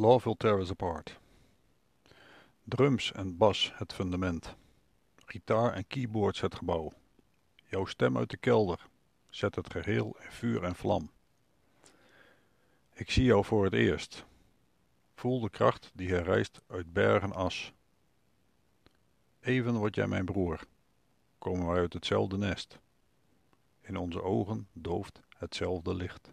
Love Will Tear Us Apart. Drums en bas het fundament. Gitaar en keyboards het gebouw. Jouw stem uit de kelder zet het geheel in vuur en vlam. Ik zie jou voor het eerst. Voel de kracht die herrijst uit bergen as. Even word jij mijn broer. Komen wij uit hetzelfde nest. In onze ogen dooft hetzelfde licht.